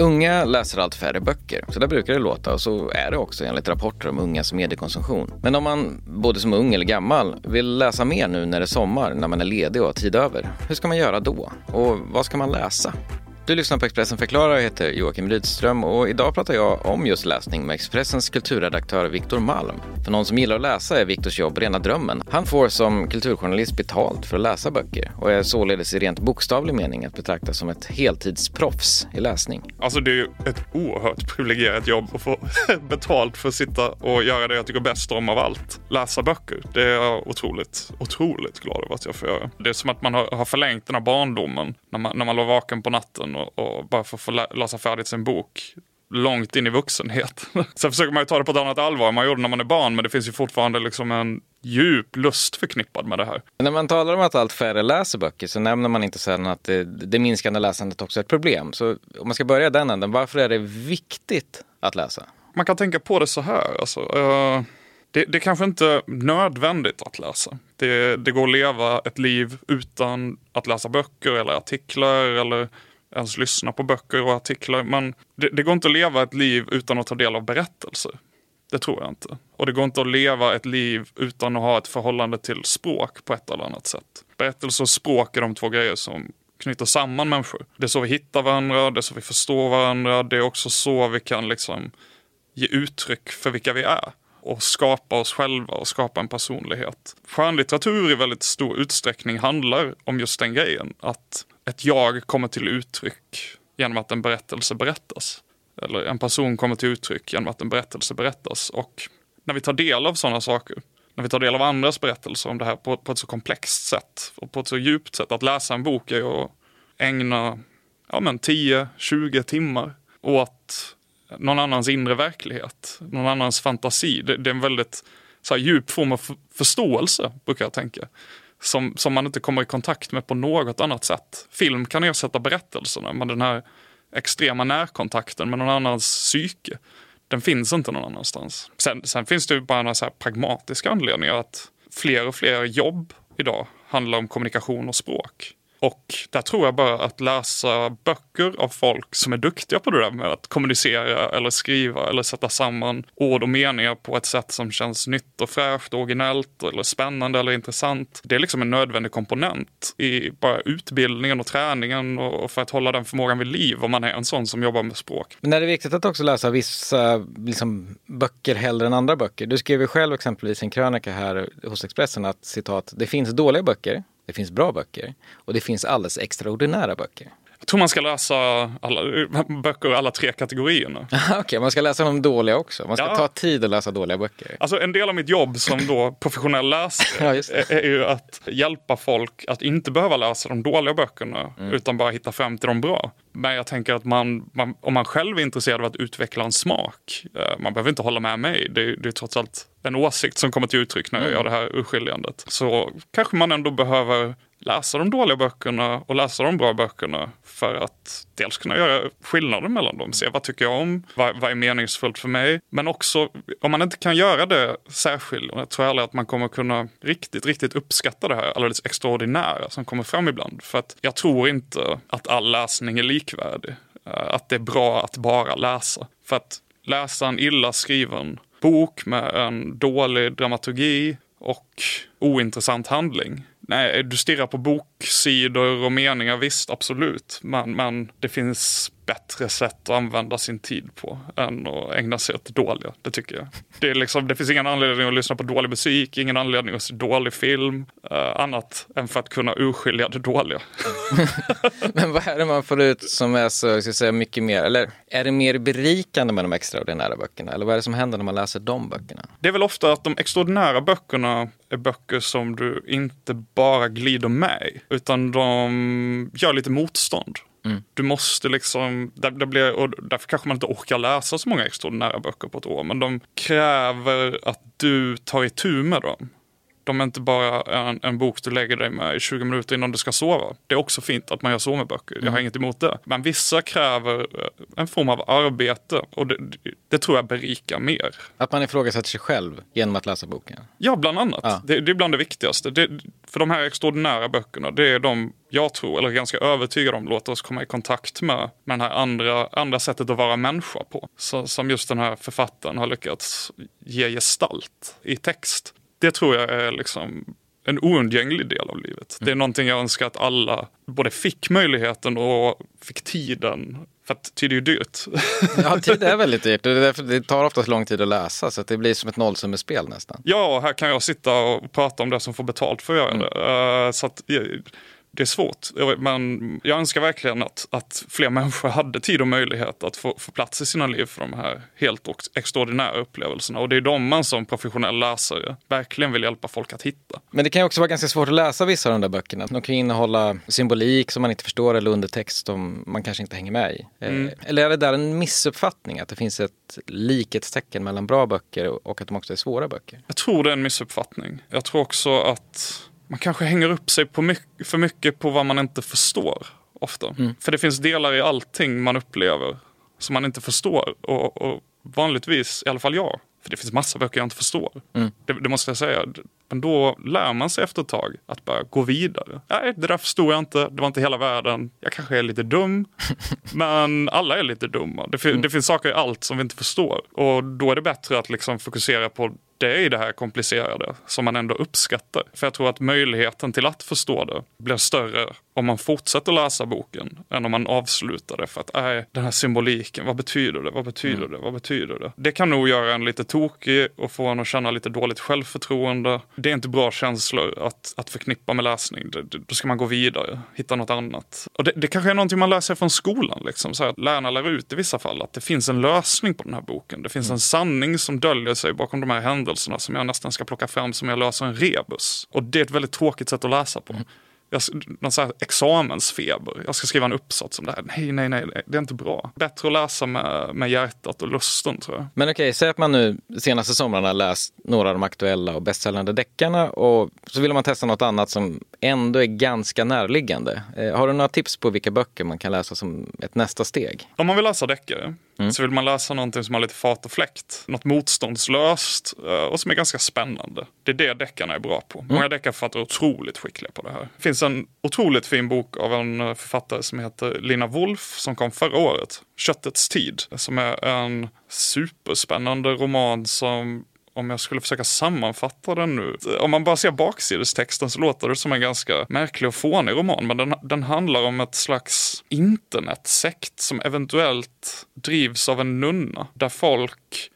Unga läser allt färre böcker, så där brukar det låta och så är det också enligt rapporter om ungas mediekonsumtion. Men om man, både som ung eller gammal, vill läsa mer nu när det är sommar, när man är ledig och har tid över, hur ska man göra då? Och vad ska man läsa? Du lyssnar på Expressen förklarar, och heter Joakim Rydström och idag pratar jag om just läsning med Expressens kulturredaktör Viktor Malm. För någon som gillar att läsa är Viktors jobb rena drömmen. Han får som kulturjournalist betalt för att läsa böcker och är således i rent bokstavlig mening att betrakta som ett heltidsproffs i läsning. Alltså det är ju ett oerhört privilegierat jobb att få betalt för att sitta och göra det jag tycker bäst om av allt. Läsa böcker. Det är jag otroligt, otroligt glad över att jag får göra. Det är som att man har, har förlängt den här barndomen när man, när man låg vaken på natten och, och bara få, få läsa färdigt sin bok långt in i vuxenhet. Sen försöker man ju ta det på ett annat allvar än man gjorde när man är barn, men det finns ju fortfarande liksom en djup lust förknippad med det här. När man talar om att allt färre läser böcker så nämner man inte sällan att det, det minskande läsandet också är ett problem. Så om man ska börja den änden, varför är det viktigt att läsa? Man kan tänka på det så här. Alltså, uh, det, det är kanske inte nödvändigt att läsa. Det, det går att leva ett liv utan att läsa böcker eller artiklar eller ens lyssna på böcker och artiklar. Men det, det, går inte att leva ett liv utan att ta del av berättelser. Det tror jag inte. Och det går inte att leva ett liv utan att ha ett förhållande till språk på ett eller annat sätt. Berättelser och språk är de två grejer som knyter samman människor. Det är så vi hittar varandra, det är så vi förstår varandra. Det är också så vi kan liksom ge uttryck för vilka vi är och skapa oss själva och skapa en personlighet. Skönlitteratur i väldigt stor utsträckning handlar om just den grejen. Att ett jag kommer till uttryck genom att en berättelse berättas. Eller en person kommer till uttryck genom att en berättelse berättas. Och när vi tar del av sådana saker, när vi tar del av andras berättelser om det här på, på ett så komplext sätt och på ett så djupt sätt. Att läsa en bok är att ägna ja, 10-20 timmar åt någon annans inre verklighet, någon annans fantasi. Det, det är en väldigt så här, djup form av förståelse, brukar jag tänka. Som, som man inte kommer i kontakt med på något annat sätt. Film kan ersätta berättelserna, men den här extrema närkontakten med någon annans psyke, den finns inte någon annanstans. Sen, sen finns det ju bara några så här pragmatiska anledningar att fler och fler jobb idag handlar om kommunikation och språk. Och där tror jag bara att läsa böcker av folk som är duktiga på det där med att kommunicera eller skriva eller sätta samman ord och meningar på ett sätt som känns nytt och fräscht, originellt eller spännande eller intressant. Det är liksom en nödvändig komponent i bara utbildningen och träningen och för att hålla den förmågan vid liv om man är en sån som jobbar med språk. Men är det viktigt att också läsa vissa liksom, böcker hellre än andra böcker? Du skrev ju själv exempelvis en krönika här hos Expressen att citat, det finns dåliga böcker det finns bra böcker och det finns alldeles extraordinära böcker. Jag tror man ska läsa alla böcker i alla tre kategorierna. Okej, okay, man ska läsa de dåliga också. Man ska ja. ta tid att läsa dåliga böcker. Alltså en del av mitt jobb som då professionell läsare ja, är, är ju att hjälpa folk att inte behöva läsa de dåliga böckerna mm. utan bara hitta fram till de bra. Men jag tänker att man, man, om man själv är intresserad av att utveckla en smak, eh, man behöver inte hålla med mig. Det, det är trots allt en åsikt som kommer till uttryck när jag mm. gör det här urskiljandet. Så kanske man ändå behöver läsa de dåliga böckerna och läsa de bra böckerna för att dels kunna göra skillnader mellan dem. Se vad tycker jag om, vad, vad är meningsfullt för mig. Men också om man inte kan göra det särskilt, jag tror aldrig att man kommer kunna riktigt, riktigt uppskatta det här alldeles extraordinära som kommer fram ibland. För att jag tror inte att all läsning är likvärdig. Eh, att det är bra att bara läsa. För att läsa en illa skriven bok med en dålig dramaturgi och ointressant handling Nej, du stirrar på boksidor och meningar, visst absolut. Men, men det finns bättre sätt att använda sin tid på än att ägna sig åt dåliga. Det tycker jag. Det, är liksom, det finns ingen anledning att lyssna på dålig musik, ingen anledning att se dålig film. Uh, annat än för att kunna urskilja det dåliga. Men vad är det man får ut som är så, ska säga, mycket mer, eller är det mer berikande med de extraordinära böckerna? Eller vad är det som händer när man läser de böckerna? Det är väl ofta att de extraordinära böckerna är böcker som du inte bara glider med utan de gör lite motstånd. Mm. Du måste liksom, det, det blir, och därför kanske man inte orkar läsa så många extraordinära böcker på ett år. Men de kräver att du tar itu med dem. De är inte bara en, en bok du lägger dig med i 20 minuter innan du ska sova. Det är också fint att man gör så med böcker. Jag har inget emot det. Men vissa kräver eh, en form av arbete och det, det tror jag berikar mer. Att man ifrågasätter sig själv genom att läsa boken. Ja, bland annat. Ja. Det, det är bland det viktigaste. Det, för de här extraordinära böckerna, det är de jag tror, eller ganska övertygad om, låter oss komma i kontakt med, med det här andra, andra sättet att vara människa på. Så, som just den här författaren har lyckats ge gestalt i text. Det tror jag är liksom en oundgänglig del av livet. Det är någonting jag önskar att alla både fick möjligheten och fick tiden. För att tid är ju dyrt. Ja, tid är väldigt dyrt. Det, tar oftast lång tid att läsa så att det blir som ett nollsummespel nästan. Ja, här kan jag sitta och prata om det som får betalt för att göra det. Uh, så att, det är svårt. Men jag önskar verkligen att, att fler människor hade tid och möjlighet att få, få plats i sina liv för de här helt extraordinära upplevelserna. Och det är de man som professionell läsare verkligen vill hjälpa folk att hitta. Men det kan ju också vara ganska svårt att läsa vissa av de där böckerna. De kan innehålla symbolik som man inte förstår eller undertext som man kanske inte hänger med i. Eh, mm. Eller är det där en missuppfattning? Att det finns ett likhetstecken mellan bra böcker och att de också är svåra böcker? Jag tror det är en missuppfattning. Jag tror också att man kanske hänger upp sig på mycket, för mycket på vad man inte förstår ofta. Mm. För det finns delar i allting man upplever som man inte förstår. Och, och vanligtvis, i alla fall jag, för det finns massa böcker jag inte förstår. Mm. Det, det, måste jag säga. Men då lär man sig efter ett tag att bara gå vidare. Nej, det där förstod jag inte. Det var inte hela världen. Jag kanske är lite dum. men alla är lite dumma. Det, mm. det, finns saker i allt som vi inte förstår. Och då är det bättre att liksom fokusera på det är det här komplicerade som man ändå uppskattar. För jag tror att möjligheten till att förstå det blir större om man fortsätter läsa boken än om man avslutar det. För att, nej, den här symboliken, vad betyder det? Vad betyder mm. det? Vad betyder det? Det kan nog göra en lite tokig och få en att känna lite dåligt självförtroende. Det är inte bra känslor att, att förknippa med läsning. då ska man gå vidare, hitta något annat. Och det, det kanske är någonting man lär sig från skolan. Liksom. Så att lärarna lär ut i vissa fall att det finns en lösning på den här boken. Det finns mm. en sanning som döljer sig bakom de här händelserna händelserna som jag nästan ska plocka fram som jag löser en rebus. Och det är ett väldigt tråkigt sätt att läsa på. Mm jag, någon så här examensfeber. Jag ska skriva en uppsats om det här. Nej, nej, nej, det är inte bra. Bättre att läsa med, med hjärtat och lusten tror jag. Men okej, okay, säg att man nu senaste somrarna läst några av de aktuella och bästsäljande deckarna och så vill man testa något annat som ändå är ganska närliggande. Eh, har du några tips på vilka böcker man kan läsa som ett nästa steg? Om man vill läsa deckare mm. så vill man läsa någonting som har lite fart och fläkt. Något motståndslöst eh, och som är ganska spännande. Det är det deckarna är bra på. Mm. Många deckarförfattare är otroligt skickliga på det här. Det finns en otroligt fin bok av en eh, författare som heter Lina Wolf som kom förra året. Köttets tid. Som är en superspännande roman som om jag skulle försöka sammanfatta den nu. Om man bara ser baksidestexten så låter det som en ganska märklig och fånig roman. Men den, den handlar om ett slags internetsekt som eventuellt drivs av en nunna. Där folk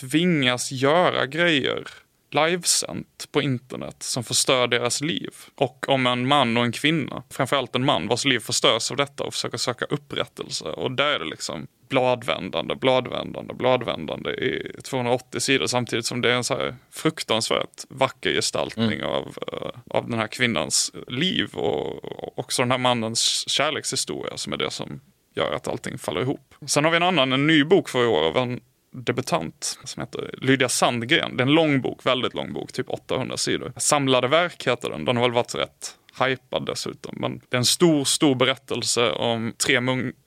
tvingas göra grejer livesänt på internet som förstör deras liv. Och om en man och en kvinna, framförallt en man vars liv förstörs av detta och försöker söka upprättelse. Och där är det liksom bladvändande, bladvändande, bladvändande i 280 sidor samtidigt som det är en så fruktansvärt vacker gestaltning mm. av, uh, av den här kvinnans liv och också den här mannens kärlekshistoria som är det som gör att allting faller ihop. Sen har vi en annan, en ny bok för i år av en debutant som heter Lydia Sandgren. Det är en lång bok, väldigt lång bok, typ 800 sidor. Samlade verk heter den, den har väl varit rätt hypad dessutom. Men det är en stor, stor berättelse om tre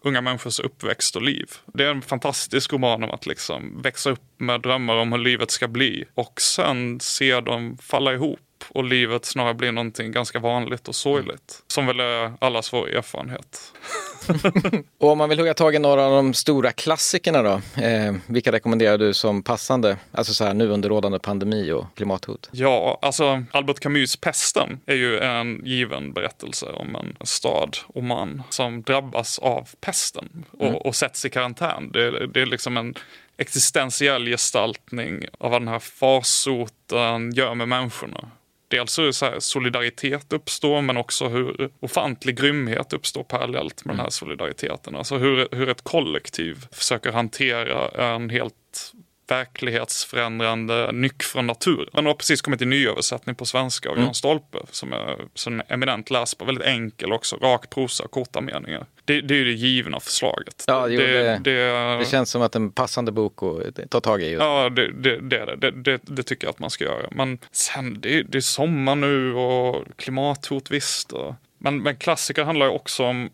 unga människors uppväxt och liv. Det är en fantastisk roman om att liksom växa upp med drömmar om hur livet ska bli och sen se dem falla ihop och livet snarare blir någonting ganska vanligt och sorgligt. Som väl är allas vår erfarenhet. och om man vill hugga tag i några av de stora klassikerna då, eh, vilka rekommenderar du som passande? Alltså så här nu under rådande pandemi och klimathot. Ja, alltså Albert Camus Pesten är ju en given berättelse om en stad, Oman, som drabbas av pesten och, mm. och sätts i karantän. Det, det är liksom en existentiell gestaltning av vad den här farsoten gör med människorna dels hur så solidaritet uppstår men också hur ofantlig grymhet uppstår parallellt med mm. den här solidariteten. Alltså hur, hur ett kollektiv försöker hantera en helt verklighetsförändrande nyck från naturen. Den har precis kommit i nyöversättning på svenska av mm. Jan Stolpe som är, som är eminent läsbar, väldigt enkel också, rak prosa, korta meningar. Det, det är ju det givna förslaget. Ja, det, det, det, det, känns som att en passande bok att ta tag i. Ja, det, det, det, det, det, tycker jag att man ska göra. Men sen, det, det är sommar nu och klimathot visst. Och, men, men klassiker handlar ju också om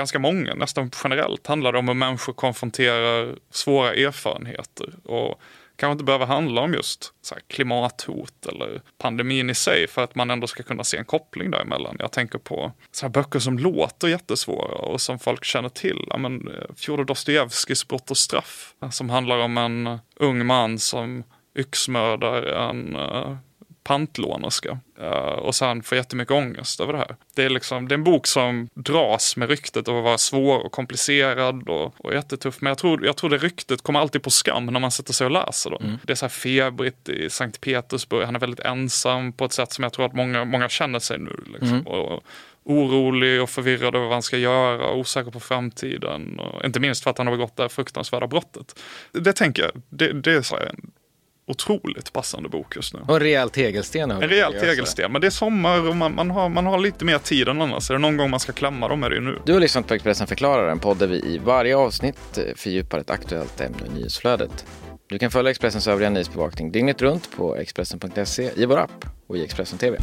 ganska många, nästan generellt handlar det om hur människor konfronterar svåra erfarenheter. Och kanske inte behöver handla om just klimathot eller pandemin i sig för att man ändå ska kunna se en koppling däremellan. Jag tänker på sådana böcker som låter jättesvåra och som folk känner till. Ja, men, eh, Fjodor Dostojevskijs Brott och straff som handlar om en ung man som yxmördar en eh, pantlånerska uh, och sen får jättemycket ångest över det här. Det är, liksom, det är en bok som dras med ryktet av att vara svår och komplicerad och, och jättetuff. Men jag tror, jag tror det ryktet kommer alltid på skam när man sätter sig och läser. Då. Mm. Det är så här febrigt i Sankt Petersburg. Han är väldigt ensam på ett sätt som jag tror att många, många känner sig nu. Liksom. Mm. Och, orolig och förvirrad över vad han ska göra, osäker på framtiden. Och inte minst för att han har begått det här fruktansvärda brottet. Det tänker jag, det, det är så här, otroligt passande bok just nu. Och en rejäl tegelsten. En rejäl tegelsten, men det är sommar och man, man, har, man har lite mer tid än annars. Är det någon gång man ska klämma dem är det ju nu. Du har lyssnat på Expressen förklarar, en podd där vi i varje avsnitt eh, fördjupar ett aktuellt ämne i nyhetsflödet. Du kan följa Expressens övriga nyhetsbevakning dygnet runt på Expressen.se, i vår app och i Expressen TV.